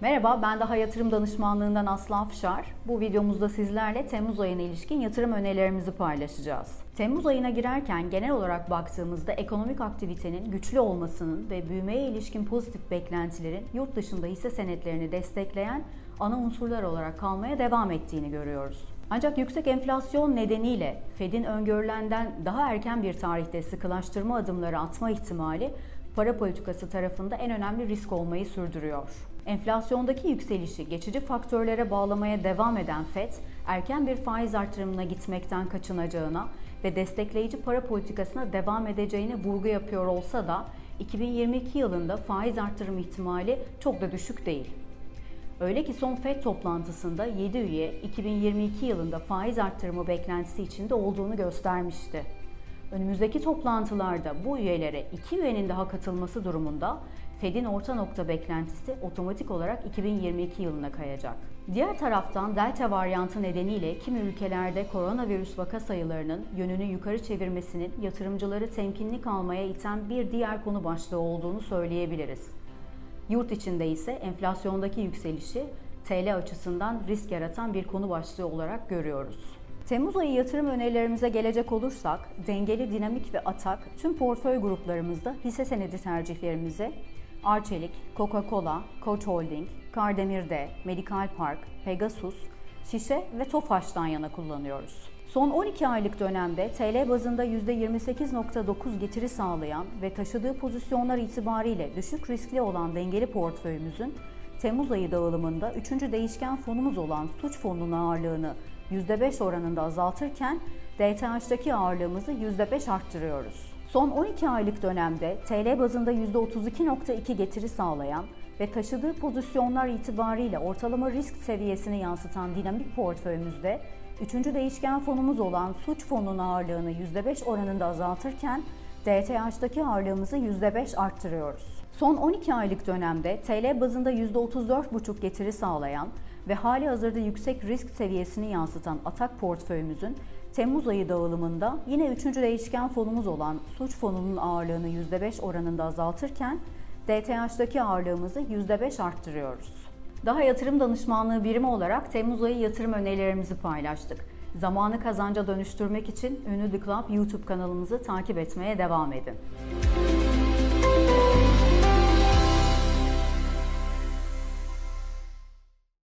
Merhaba, ben daha yatırım danışmanlığından Aslı Afşar. Bu videomuzda sizlerle Temmuz ayına ilişkin yatırım önerilerimizi paylaşacağız. Temmuz ayına girerken genel olarak baktığımızda ekonomik aktivitenin güçlü olmasının ve büyümeye ilişkin pozitif beklentilerin yurt dışında hisse senetlerini destekleyen ana unsurlar olarak kalmaya devam ettiğini görüyoruz. Ancak yüksek enflasyon nedeniyle Fed'in öngörülenden daha erken bir tarihte sıkılaştırma adımları atma ihtimali para politikası tarafında en önemli risk olmayı sürdürüyor. Enflasyondaki yükselişi geçici faktörlere bağlamaya devam eden FED, erken bir faiz artırımına gitmekten kaçınacağına ve destekleyici para politikasına devam edeceğine vurgu yapıyor olsa da 2022 yılında faiz artırım ihtimali çok da düşük değil. Öyle ki son FED toplantısında 7 üye 2022 yılında faiz arttırımı beklentisi içinde olduğunu göstermişti. Önümüzdeki toplantılarda bu üyelere iki üyenin daha katılması durumunda Fed'in orta nokta beklentisi otomatik olarak 2022 yılına kayacak. Diğer taraftan Delta varyantı nedeniyle kimi ülkelerde koronavirüs vaka sayılarının yönünü yukarı çevirmesinin yatırımcıları temkinli kalmaya iten bir diğer konu başlığı olduğunu söyleyebiliriz. Yurt içinde ise enflasyondaki yükselişi TL açısından risk yaratan bir konu başlığı olarak görüyoruz. Temmuz ayı yatırım önerilerimize gelecek olursak, dengeli, dinamik ve atak tüm portföy gruplarımızda hisse senedi tercihlerimizi Arçelik, Coca-Cola, Koç Holding, Kardemir'de, Medical Park, Pegasus, Şişe ve Tofaş'tan yana kullanıyoruz. Son 12 aylık dönemde TL bazında %28.9 getiri sağlayan ve taşıdığı pozisyonlar itibariyle düşük riskli olan dengeli portföyümüzün Temmuz ayı dağılımında 3. değişken fonumuz olan suç fonunun ağırlığını %5 oranında azaltırken DTH'daki ağırlığımızı %5 arttırıyoruz. Son 12 aylık dönemde TL bazında %32.2 getiri sağlayan ve taşıdığı pozisyonlar itibariyle ortalama risk seviyesini yansıtan dinamik portföyümüzde Üçüncü değişken fonumuz olan suç fonunun ağırlığını %5 oranında azaltırken DTH'daki ağırlığımızı %5 arttırıyoruz. Son 12 aylık dönemde TL bazında %34,5 getiri sağlayan ve hali hazırda yüksek risk seviyesini yansıtan atak portföyümüzün Temmuz ayı dağılımında yine üçüncü değişken fonumuz olan suç fonunun ağırlığını %5 oranında azaltırken DTH'daki ağırlığımızı %5 arttırıyoruz. Daha yatırım danışmanlığı birimi olarak Temmuz ayı yatırım önerilerimizi paylaştık. Zamanı kazanca dönüştürmek için Ünlü The Club YouTube kanalımızı takip etmeye devam edin.